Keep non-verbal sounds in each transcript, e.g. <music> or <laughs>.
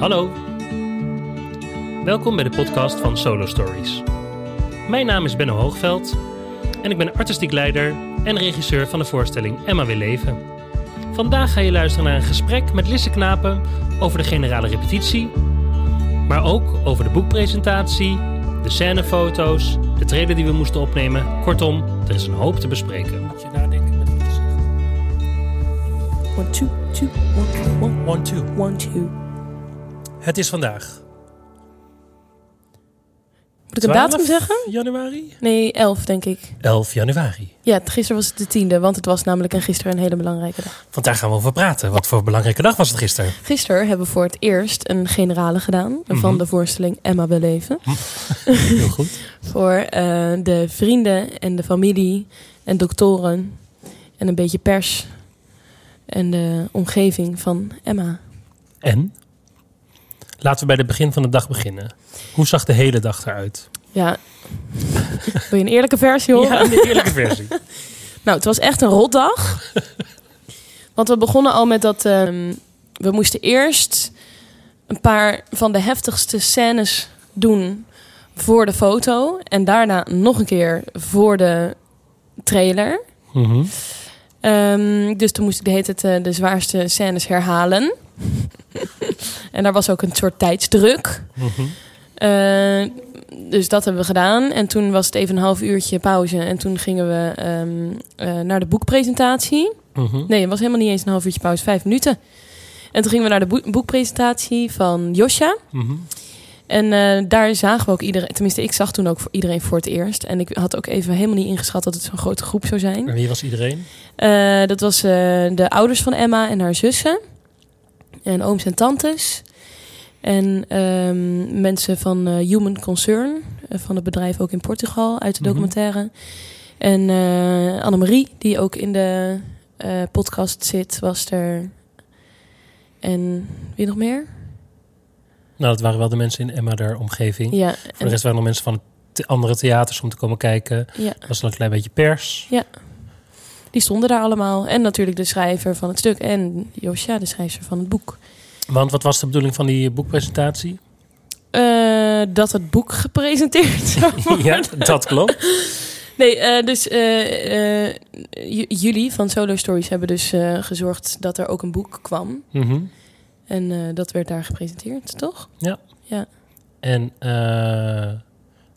Hallo. Welkom bij de podcast van Solo Stories. Mijn naam is Benno Hoogveld en ik ben artistiek leider en regisseur van de voorstelling Emma wil leven. Vandaag ga je luisteren naar een gesprek met Lisse Knapen over de generale repetitie, maar ook over de boekpresentatie, de scènefoto's, de trailer die we moesten opnemen. Kortom, er is een hoop te bespreken. Moet je nadenken met wat je zegt. One, two, two, one, two, one, One, two. one, two. Het is vandaag. Moet ik een datum zeggen? januari? Nee, 11 denk ik. 11 januari. Ja, gisteren was het de tiende, want het was namelijk een gisteren een hele belangrijke dag. Want daar gaan we over praten. Wat voor belangrijke dag was het gisteren? Gisteren hebben we voor het eerst een generale gedaan van Mhm. de voorstelling Emma wil leven. <laughs> Heel goed. Voor eh, de vrienden en de familie en doktoren en een beetje pers en de omgeving van Emma. En? Laten we bij het begin van de dag beginnen. Hoe zag de hele dag eruit? Ja, wil je een eerlijke versie horen? Ja, de eerlijke versie. <laughs> Nou, het was echt een rotdag. Want we begonnen al met dat... ehm, we moesten eerst een paar van de heftigste scènes doen voor de foto. En daarna nog een keer voor de trailer. Mhm. Ehm, dus toen moest ik de hele tijd eh, de zwaarste scènes herhalen. En daar was ook een soort tijdsdruk. Mhm. Eh, dus dat hebben we gedaan. En toen was het even een half uurtje pauze. En toen gingen we ehm, eh, naar de boekpresentatie. Mhm. Nee, het was helemaal niet eens een half uurtje pauze, vijf minuten. En toen gingen we naar de boek- boekpresentatie van Josja. Mhm. En eh, daar zagen we ook iedereen, tenminste ik zag toen ook voor iedereen voor het eerst. En ik had ook even helemaal niet ingeschat dat het zo'n grote groep zou zijn. En wie was iedereen? Dat was de ouders van Emma en haar zussen. En ooms en tantes. En ehm, mensen van eh, Human Concern, eh, van het bedrijf ook in Portugal, uit de Mhm. documentaire. En eh Annemarie, die ook in de podcast zit, was er. En wie nog meer? Nou, dat waren wel de mensen in Emma, omgeving. Ja, Voor en- de rest waren nog mensen van andere theaters om te komen kijken. ja, Er was nog een klein beetje pers. Die stonden daar allemaal. En natuurlijk de schrijver van het stuk. En Josja, de schrijver van het boek. Want wat was de bedoeling van die boekpresentatie? Eh, dat het boek gepresenteerd zou <laughs> worden. ja, dat klopt. Nee, eh, dus eh, jullie van Solo Stories hebben dus gezorgd dat er ook een boek kwam. Mhm. En dat werd daar gepresenteerd, toch? En uh,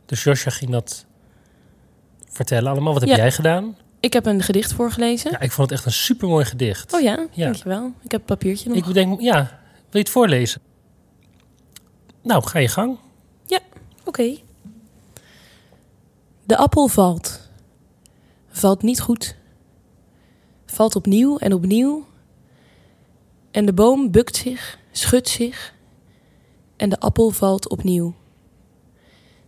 dus Josja ging dat vertellen allemaal. Wat heb Ja. jij gedaan? Ik heb een gedicht voorgelezen. Ja, ik vond het echt een supermooi gedicht. Oh ja, Ja. dankjewel. Ik heb een papiertje nog. Ik bedenk, ja, wil je het voorlezen? Nou, ga je gang. Oké. De appel valt. Valt niet goed. Valt opnieuw en opnieuw. En de boom bukt zich, schudt zich. En de appel valt opnieuw.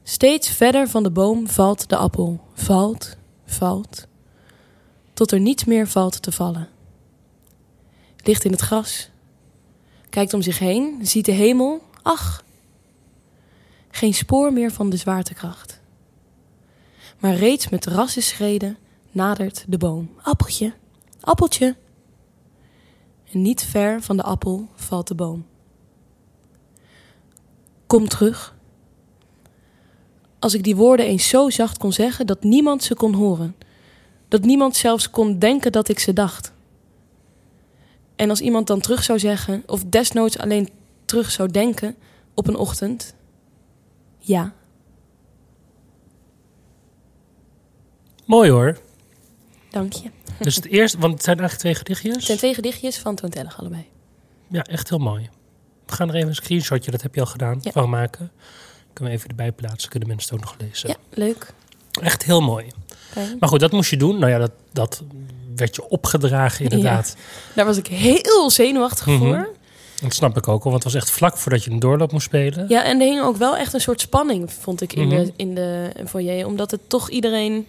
Steeds verder van de boom valt de appel. Valt, valt. Tot er niets meer valt te vallen. Ligt in het gras. Kijkt om zich heen, ziet de hemel. Ach, geen spoor meer van de zwaartekracht. Maar reeds met rasse schreden nadert de boom. Appeltje, appeltje. En niet ver van de appel valt de boom. Kom terug. Als ik die woorden eens zo zacht kon zeggen dat niemand ze kon horen. Dat niemand zelfs kon denken dat ik ze dacht. En als iemand dan terug zou zeggen, of desnoods alleen terug zou denken op een ochtend, ja, Mooi hoor. dank je. Dus het eerste, want het zijn eigenlijk twee Het gedichtjes. zijn twee gedichtjes van Toon Tellig allebei. Ja, echt heel mooi. We gaan er even een screenshotje, dat heb je al gedaan, Ja. van maken. Kunnen we even erbij plaatsen, kunnen mensen het ook nog lezen. Ja, leuk. Echt heel mooi. Maar goed, dat moest je doen. Nou ja, dat, dat werd je opgedragen inderdaad. Daar was ik heel zenuwachtig Mhm. voor. Dat snap ik ook al, want het was echt vlak voordat je een doorloop moest spelen. Ja, en er hing ook wel echt een soort spanning, vond ik, in, Mhm. de, in de foyer. Omdat het toch iedereen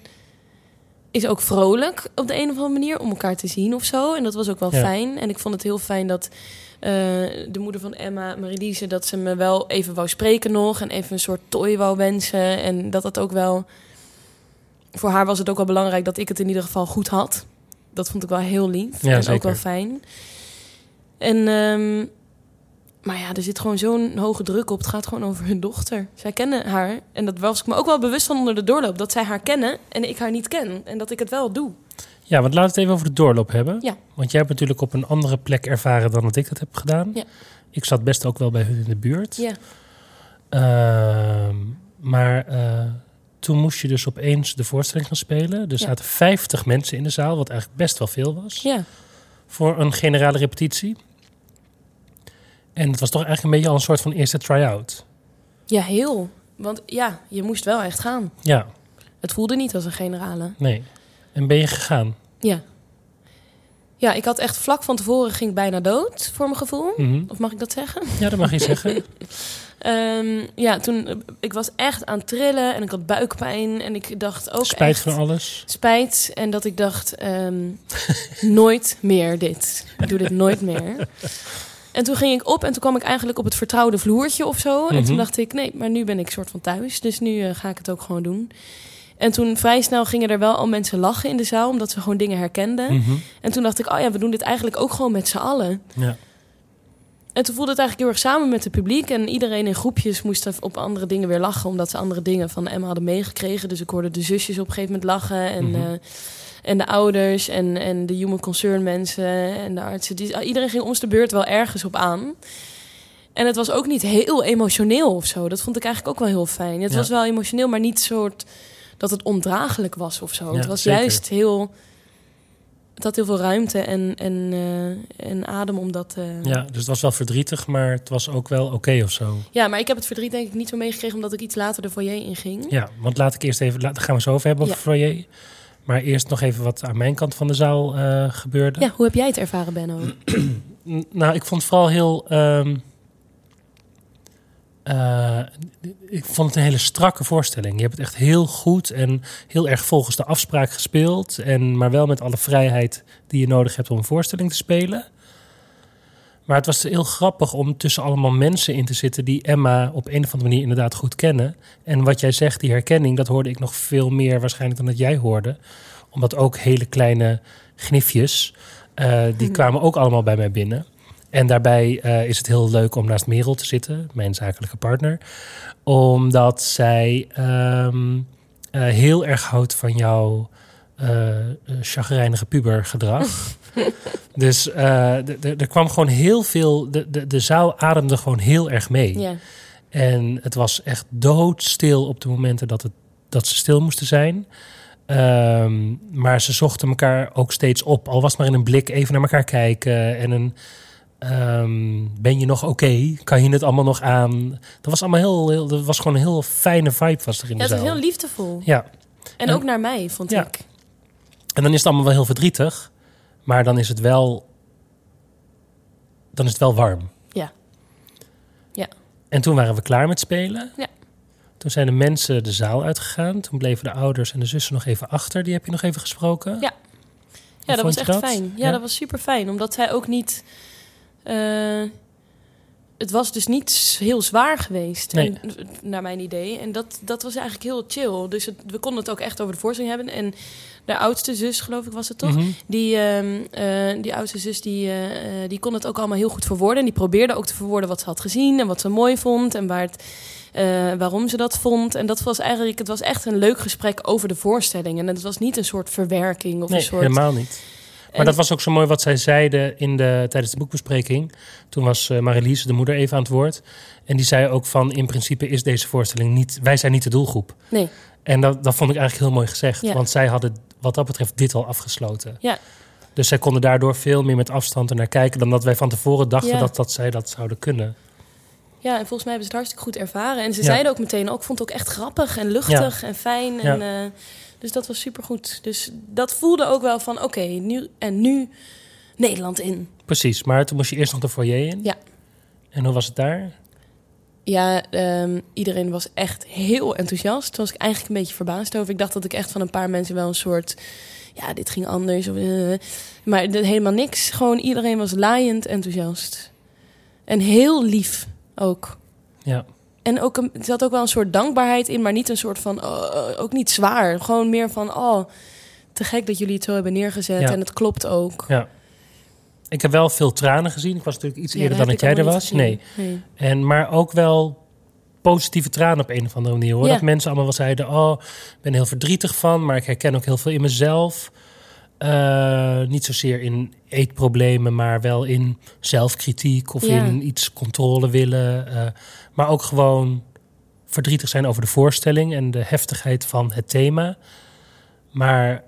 is ook vrolijk op de een of andere manier om elkaar te zien of zo. En dat was ook wel Ja. fijn. En ik vond het heel fijn dat eh, de moeder van Emma, Marilise, dat ze me wel even wou spreken nog. En even een soort tooi wou wensen. En dat het ook wel... Voor haar was het ook wel belangrijk dat ik het in ieder geval goed had. Dat vond ik wel heel lief. Ja, en ook wel fijn. En... ehm, Maar ja, er zit gewoon zo'n hoge druk op. Het gaat gewoon over hun dochter. Zij kennen haar. En dat was ik me ook wel bewust van onder de doorloop. Dat zij haar kennen en ik haar niet ken. En dat ik het wel doe. Ja, want laten we het even over de doorloop hebben. Ja. Want jij hebt natuurlijk op een andere plek ervaren dan dat ik dat heb gedaan. Ja. Ik zat best ook wel bij hun in de buurt. Ja. Ehm, maar eh, toen moest je dus opeens de voorstelling gaan spelen. Er Ja. zaten 50 mensen in de zaal, wat eigenlijk best wel veel was. Ja. Voor een generale repetitie. En het was toch eigenlijk een beetje al een soort van eerste try-out. Ja, heel. Want ja, je moest wel echt gaan. Ja, Het voelde niet als een generale. nee. En ben je gegaan? Ja. Ja, ik had echt vlak van tevoren ging ik bijna dood, voor mijn gevoel. Mhm. Of mag ik dat zeggen? Ja, dat mag je zeggen. <laughs> Ehm, ja, toen, ik was echt aan het trillen en ik had buikpijn. En ik dacht ook Spijt echt... van alles. Spijt. En dat ik dacht, ehm, <laughs> nooit meer dit. Ik doe dit nooit meer. <laughs> En toen ging ik op en toen kwam ik eigenlijk op het vertrouwde vloertje of zo. En Mhm. toen dacht ik, nee, maar nu ben ik soort van thuis. Dus nu eh, ga ik het ook gewoon doen. En toen vrij snel gingen er wel al mensen lachen in de zaal, omdat ze gewoon dingen herkenden. Mhm. En toen dacht ik, oh ja, we doen dit eigenlijk ook gewoon met z'n allen. Ja. En toen voelde het eigenlijk heel erg samen met het publiek. En iedereen in groepjes moest op andere dingen weer lachen. Omdat ze andere dingen van Emma hadden meegekregen. Dus ik hoorde de zusjes op een gegeven moment lachen. En, Mhm. eh, en de ouders en, en de human concern mensen en de artsen. Die, iedereen ging ons de beurt wel ergens op aan. En het was ook niet heel emotioneel of zo. Dat vond ik eigenlijk ook wel heel fijn. Het Ja. was wel emotioneel, maar niet soort dat het ondraaglijk was of zo. Ja, het was zeker. juist heel... Het had heel veel ruimte en, en, eh, en adem om dat... eh, ja, dus het was wel verdrietig, maar het was ook wel oké of zo. Ja, maar ik heb het verdriet denk ik niet zo meegekregen omdat ik iets later de foyer inging. Ja, want laat ik eerst even, laat- daar gaan we zo over hebben over Ja. foyer. Maar eerst nog even wat aan mijn kant van de zaal eh, gebeurde. Ja, hoe heb jij het ervaren, Benno? <clears throat> Nou, ik vond het vooral heel. ehm, eh, ik vond het een hele strakke voorstelling. Je hebt het echt heel goed en heel erg volgens de afspraak gespeeld. En, maar wel met alle vrijheid die je nodig hebt om een voorstelling te spelen. Maar het was heel grappig om tussen allemaal mensen in te zitten die Emma op een of andere manier inderdaad goed kennen. En wat jij zegt, die herkenning, dat hoorde ik nog veel meer waarschijnlijk dan dat jij hoorde. Omdat ook hele kleine gnifjes, eh, die Mhm. kwamen ook allemaal bij mij binnen. En daarbij eh, is het heel leuk om naast Merel te zitten, mijn zakelijke partner. Omdat zij ehm, eh, heel erg houdt van jouw eh, chagrijnige pubergedrag. <laughs> dus er kwam gewoon heel veel... De, de, de zaal ademde gewoon heel erg mee. En het was echt doodstil op de momenten dat, het, dat ze stil moesten zijn. Ehm, maar ze zochten elkaar ook steeds op. Al was het maar in een blik even naar elkaar kijken. En een, ehm, ben je nog oké? Kan je het allemaal nog aan? Dat was allemaal heel, heel dat was gewoon een heel fijne vibe was er in ja de zaal. heel liefdevol. Ja, En En- ook naar mij, vond Ja. ik. en dan is het allemaal wel heel verdrietig. Maar dan is het wel... Dan is het wel warm. Ja. Ja. En toen waren we klaar met spelen. Ja. Toen zijn de mensen de zaal uitgegaan. Toen bleven de ouders en de zussen nog even achter. Die heb je nog even gesproken. Ja. Ja, dat was echt dat? fijn. Ja, Ja? dat was super fijn. Omdat zij ook niet... eh, het was dus niet heel zwaar geweest, Nee. en, naar mijn idee. En dat, dat was eigenlijk heel chill. Dus het, we konden het ook echt over de voorstelling hebben. En de oudste zus, geloof ik, was het toch? Mhm. Die, ehm, eh, die oudste zus, die, eh, eh, die kon het ook allemaal heel goed verwoorden. En die probeerde ook te verwoorden wat ze had gezien en wat ze mooi vond. En waar het, eh, waarom ze dat vond. En dat was eigenlijk, het was echt een leuk gesprek over de voorstelling. En het was niet een soort verwerking of Nee, een soort... helemaal niet. Maar dat was ook zo mooi wat zij zeiden in de, tijdens de boekbespreking. Toen was uh, Marilies, de moeder, even aan het woord. En die zei ook van, in principe is deze voorstelling niet... Wij zijn niet de doelgroep. Nee. En dat, dat vond ik eigenlijk heel mooi gezegd. Ja. Want zij hadden wat dat betreft dit al afgesloten. Ja. Dus zij konden daardoor veel meer met afstand ernaar kijken... dan dat wij van tevoren dachten Ja. dat, dat zij dat zouden kunnen. Ja, en volgens mij hebben ze het hartstikke goed ervaren. En ze zeiden ook meteen, ook, ik vond het ook echt grappig en luchtig en fijn. En, eh, dus dat was supergoed. Dus dat voelde ook wel van, oké, nu en nu Nederland in. Precies, maar toen moest je eerst nog de foyer in. Ja. En hoe was het daar? Ja, ehm, iedereen was echt heel enthousiast. Toen was ik eigenlijk een beetje verbaasd over. Ik dacht dat ik echt van een paar mensen wel een soort... Ja, dit ging anders. Of, eh, maar helemaal niks. Gewoon iedereen was laaiend enthousiast. En heel lief ook. Ja, En ook een, er zat ook wel een soort dankbaarheid in, maar niet een soort van, oh, ook niet zwaar. Gewoon meer van, oh, te gek dat jullie het zo hebben neergezet Ja. en het klopt ook. ja. ik heb wel veel tranen gezien. Ik was natuurlijk iets Ja, eerder dan dat jij er was. Nee. nee. En, maar ook wel positieve tranen op een of andere manier. Hoor. Ja. Dat mensen allemaal wel zeiden, oh, ik ben heel verdrietig van. Maar ik herken ook heel veel in mezelf. Eh, niet zozeer in eetproblemen, maar wel in zelfkritiek of Ja. in iets controle willen. eh, maar ook gewoon verdrietig zijn over de voorstelling en de heftigheid van het thema. Maar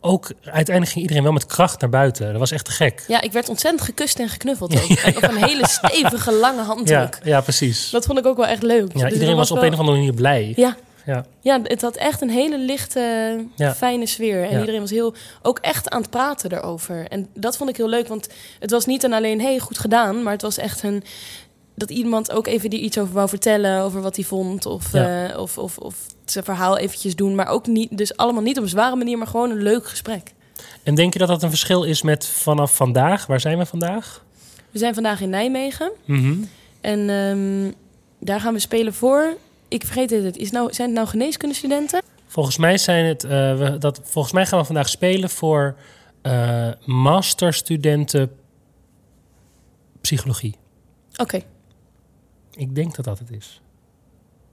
ook uiteindelijk ging iedereen wel met kracht naar buiten. Dat was echt te gek. Ja, ik werd ontzettend gekust en geknuffeld <laughs> ook. En op een hele stevige, lange Ja, handdruk. ja precies. Dat vond ik ook wel echt leuk. Ja, Dus iedereen was op een of andere manier blij. Ja, Ja. ja, het had echt een hele lichte, Ja. fijne sfeer. En Ja. iedereen was heel, ook echt aan het praten erover. En dat vond ik heel leuk, want het was niet een alleen, hey, goed gedaan. Maar het was echt een, dat iemand ook even die iets over wou vertellen, over wat hij vond. Of, Ja. eh, of, of, of zijn verhaal eventjes doen. Maar ook niet, dus allemaal niet op een zware manier, maar gewoon een leuk gesprek. En denk je dat dat een verschil is met vanaf vandaag? Waar zijn we vandaag? We zijn vandaag in Nijmegen. Mhm. En ehm, daar gaan we spelen voor. Ik vergeet het. Is nou, zijn het nou geneeskundestudenten? Volgens mij zijn het. eh, we, dat, volgens mij gaan we vandaag spelen voor eh, masterstudenten psychologie. Oké. Ik denk dat dat het is.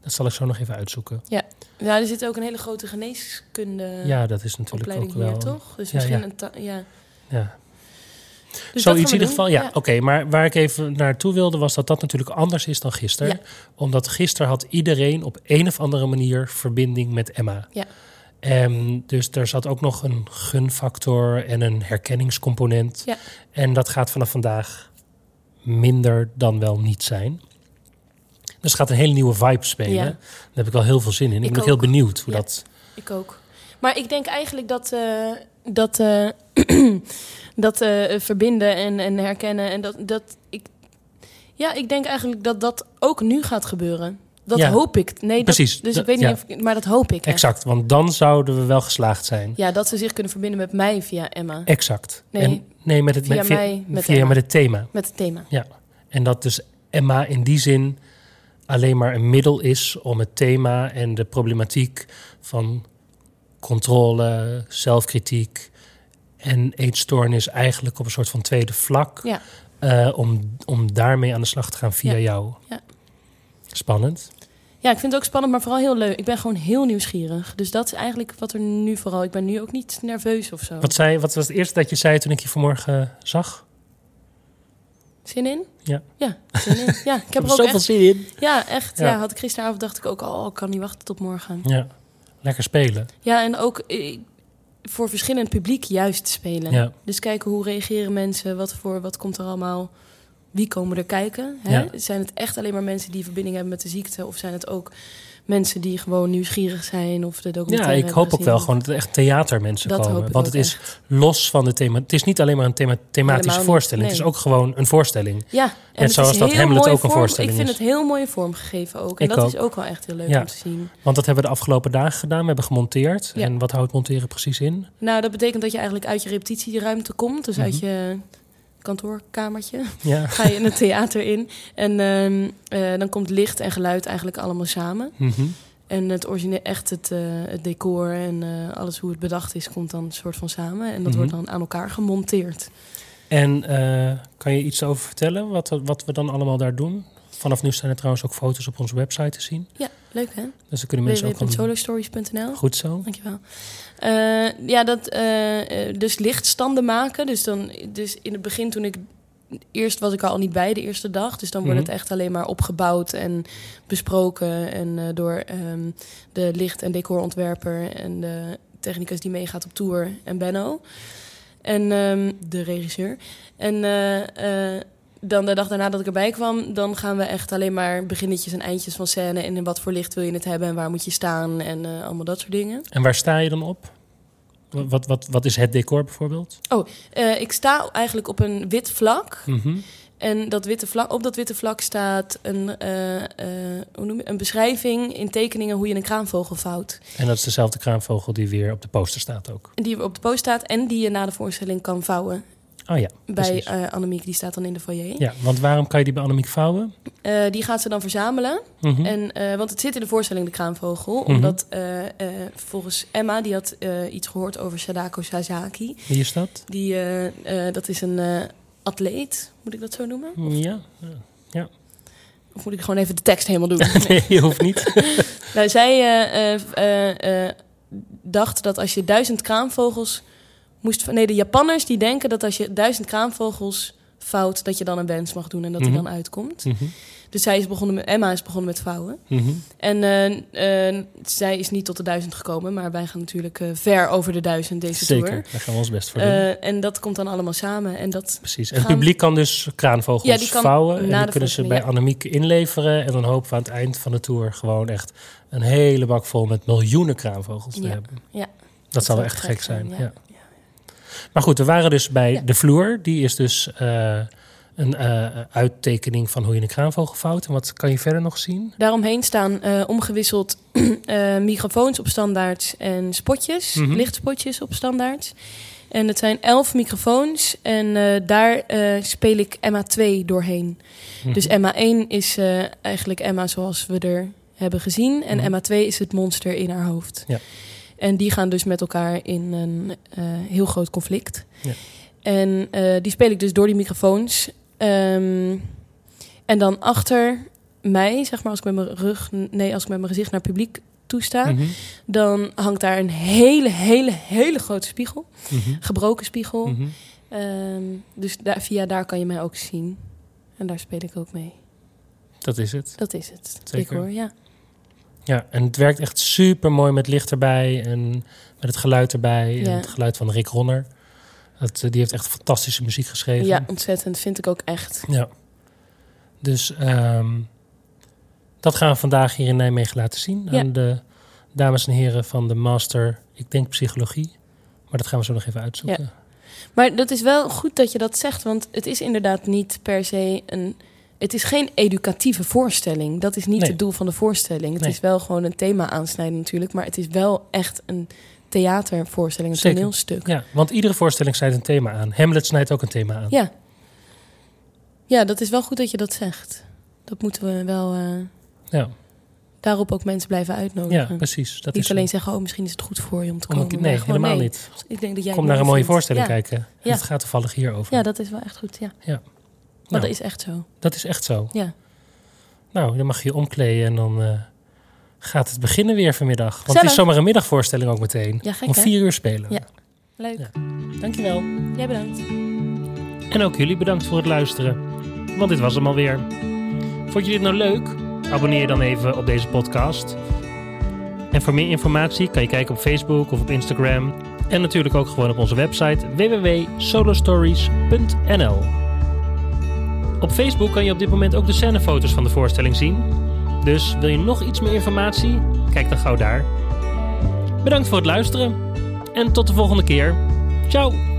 Dat zal ik zo nog even uitzoeken. Ja, er zit ook een hele grote geneeskunde ja, dat is natuurlijk ook wel. hier, toch? Dus Ja, misschien ja. een... ja. Ja. Dus Zoiets in ieder geval. Ja, oké. maar waar ik even naartoe wilde, was dat dat natuurlijk anders is dan gisteren. Ja. Omdat gisteren had iedereen op een of andere manier verbinding met Emma. Ja. En dus er zat ook nog een gunfactor en een herkenningscomponent. Ja. En dat gaat vanaf vandaag minder dan wel niet zijn. Dus het gaat een hele nieuwe vibe spelen. Ja. Daar heb ik wel heel veel zin in. Ik, Ik ben ook heel benieuwd hoe Ja. dat... Ik ook. Maar ik denk eigenlijk dat... eh, dat eh, <clears throat> dat eh, verbinden en, en herkennen en dat, dat ik... Ja, ik denk eigenlijk dat dat ook nu gaat gebeuren. Dat Ja. hoop ik. Nee, dat- Precies. dus Dat- ik weet niet ja. of... Maar dat hoop ik echt. Exact, want dan zouden we wel geslaagd zijn. Ja, dat ze zich kunnen verbinden met mij via Emma. Exact. Nee, en, nee met het, via met, mij met via met het thema. Met het thema. Ja. En dat dus Emma in die zin alleen maar een middel is om het thema en de problematiek van controle, zelfkritiek en eetstoornis eigenlijk op een soort van tweede vlak. Ja. eh, om, om daarmee aan de slag te gaan via Ja. jou. Ja. Spannend. Ja, ik vind het ook spannend, maar vooral heel leuk. Ik ben gewoon heel nieuwsgierig. Dus dat is eigenlijk wat er nu vooral... Ik ben nu ook niet nerveus of zo. Wat, zei, wat was het eerste dat je zei toen ik je vanmorgen zag? Zin in? Ja. Ja, zin in. Ja, ik heb er <laughs> ook zoveel echt... zin in. Ja, echt. Ja. Ja. had ik gisteravond dacht ik ook... Oh, ik kan niet wachten tot morgen. Ja, lekker spelen. Ja, en ook eh, voor verschillend publiek juist spelen. Ja. Dus kijken hoe reageren mensen, wat, voor, wat komt er allemaal... Wie komen er kijken? Hè? Ja. Zijn het echt alleen maar mensen die verbinding hebben met de ziekte? Of zijn het ook mensen die gewoon nieuwsgierig zijn? Of de Ja, documentaire ik hebben hoop ook wel gewoon dat er echt theatermensen Dat komen. ik Want het is echt. los van het thema. Het is niet alleen maar een thema, thematische Helemaal voorstelling. Het is ook gewoon een voorstelling. Ja, en Net het zoals is dat Hamlet ook een voorstelling Ik vind is. het heel mooi vormgegeven ook. En Ik dat ook. is ook wel echt heel leuk Ja. om te zien. Want dat hebben we de afgelopen dagen gedaan. We hebben gemonteerd. Ja. En wat houdt monteren precies in? Nou, dat betekent dat je eigenlijk uit je repetitieruimte komt. Dus uit Mhm. je kantoorkamertje Ja. <laughs> ga je in het theater in. En ehm, eh, dan komt licht en geluid eigenlijk allemaal samen. Mhm. En het origineel, echt het, eh, het decor en eh, alles hoe het bedacht is, komt dan een soort van samen. En dat Mhm. wordt dan aan elkaar gemonteerd. En kan je iets over vertellen? Wat, wat we dan allemaal daar doen? Vanaf nu staan er trouwens ook foto's op onze website te zien. Ja, leuk hè? Dus dan kunnen mensen ook gewoon... www.solostories.nl Goed zo. Dankjewel. Eh ja, dat, eh, eh, dus lichtstanden maken. Dus, dan, dus in het begin toen ik... Eerst was ik al niet bij de eerste dag. Dus dan wordt Mhm. het echt alleen maar opgebouwd en besproken. En door ehm, de licht- en decorontwerper en de technicus die meegaat op tour en Benno. En ehm, de regisseur. En dan de dag daarna dat ik erbij kwam, dan gaan we echt alleen maar beginnetjes en eindjes van scène. En in wat voor licht wil je het hebben en waar moet je staan en eh, allemaal dat soort dingen. En waar sta je dan op? Wat, wat, wat is het decor bijvoorbeeld? Eh, ik sta eigenlijk op een wit vlak. Mhm. En dat witte vlak, op dat witte vlak staat een, eh, hoe noem je, een beschrijving in tekeningen hoe je een kraanvogel vouwt. En dat is dezelfde kraanvogel die weer op de poster staat ook. Die op de post staat en die je na de voorstelling kan vouwen. Oh ja, Bij eh Annemiek, die staat dan in de foyer. Ja, want waarom kan je die bij Annemiek vouwen? Eh, die gaat ze dan verzamelen. Mhm. En, eh, want het zit in de voorstelling, de kraanvogel. Mhm. Omdat volgens Emma, die had iets gehoord over Sadako Sasaki. Wie is dat? Die, dat is een, atleet, moet ik dat zo noemen? Ja, ja. Of moet ik gewoon even de tekst helemaal doen? <laughs> nee, je hoeft niet. <laughs> nou, zij dacht dat als je duizend kraanvogels moest... Nee, de Japanners die denken dat als je duizend kraanvogels vouwt... dat je dan een wens mag doen en dat die dan uitkomt. Mhm, Dus zij is begonnen met, Emma is begonnen met vouwen. mhm. En eh, eh, zij is niet tot de duizend gekomen... maar wij gaan natuurlijk eh, ver over de duizend deze Zeker, tour. daar gaan we ons best voor doen. En dat komt dan allemaal samen. En dat Precies. En het publiek kan dus kraanvogels Ja, die kan vouwen. En die kunnen ze bij Annemiek inleveren. En dan hopen we aan het eind van de tour gewoon echt een hele bak vol met miljoenen kraanvogels te Ja, hebben. ja. Dat, zou wel echt gek zijn. ja. ja. Maar goed, we waren dus bij Ja. de vloer. Die is dus eh, een eh, uittekening van hoe je een kraanvogel vouwt. En wat kan je verder nog zien? Daaromheen staan eh, omgewisseld <clears throat> microfoons op standaard en spotjes, Mhm. lichtspotjes op standaard. En het zijn elf microfoons en daar speel ik Emma 2 doorheen. Mhm. Dus Emma 1 is eigenlijk Emma zoals we er hebben gezien. En Mhm. Emma 2 is het monster in haar hoofd. Ja. En die gaan dus met elkaar in een eh, heel groot conflict. Ja. En eh, die speel ik dus door die microfoons. Ehm, en dan achter mij, zeg maar, als ik met mijn rug, nee, als ik met mijn gezicht naar publiek toesta, Mhm, dan hangt daar een hele, hele, hele grote spiegel, mhm, gebroken spiegel. mhm. Ehm, dus daar, via daar kan je mij ook zien. En daar speel ik ook mee. Dat is het. Dat is het. Zeker. Decor, ja. Ja, en het werkt echt super mooi met licht erbij en met het geluid erbij. En Ja. het geluid van Rick Ronner. Dat, eh, die heeft echt fantastische muziek geschreven. ja, ontzettend. Vind ik ook echt. Ja. Dus ehm, dat gaan we vandaag hier in Nijmegen laten zien Ja. aan de dames en heren van de master, ik denk psychologie. Maar dat gaan we zo nog even uitzoeken. Maar dat is wel goed dat je dat zegt, want het is inderdaad niet per se een. Het is geen educatieve voorstelling. Dat is niet Nee. het doel van de voorstelling. Het Nee. is wel gewoon een thema aansnijden natuurlijk, maar het is wel echt een theatervoorstelling, een Zeker. toneelstuk. Ja, want iedere voorstelling snijdt een thema aan. Hamlet snijdt ook een thema aan. Ja. Ja, dat is wel goed dat je dat zegt. Dat moeten we wel eh, Ja, daarop ook mensen blijven uitnodigen. ja precies. Dat niet is alleen zo. zeggen, oh, misschien is het goed voor je om te Om een komen. nee, helemaal nee. niet. Ik denk dat jij Kom naar een mooi mooie vindt. voorstelling ja. kijken. En Ja. Het gaat toevallig hierover. Ja, dat is wel echt goed, ja. Ja. Maar Nou, dat is echt zo. dat is echt zo. Ja. Nou, dan mag je je omkleden en dan eh, gaat het beginnen weer vanmiddag. Want het is zomaar een middagvoorstelling ook meteen. Ja, gek Om hè? vier uur spelen. Ja. Leuk. Ja. Dankjewel. Jij bedankt. En ook jullie bedankt voor het luisteren. Want dit was hem alweer. Vond je dit nou leuk? Abonneer je dan even op deze podcast. En voor meer informatie kan je kijken op Facebook of op Instagram. En natuurlijk ook gewoon op onze website www.solostories.nl. Op Facebook kan je op dit moment ook de scènefoto's van de voorstelling zien. Dus wil je nog iets meer informatie? Kijk dan gauw daar. Bedankt voor het luisteren. En tot de volgende keer. Ciao!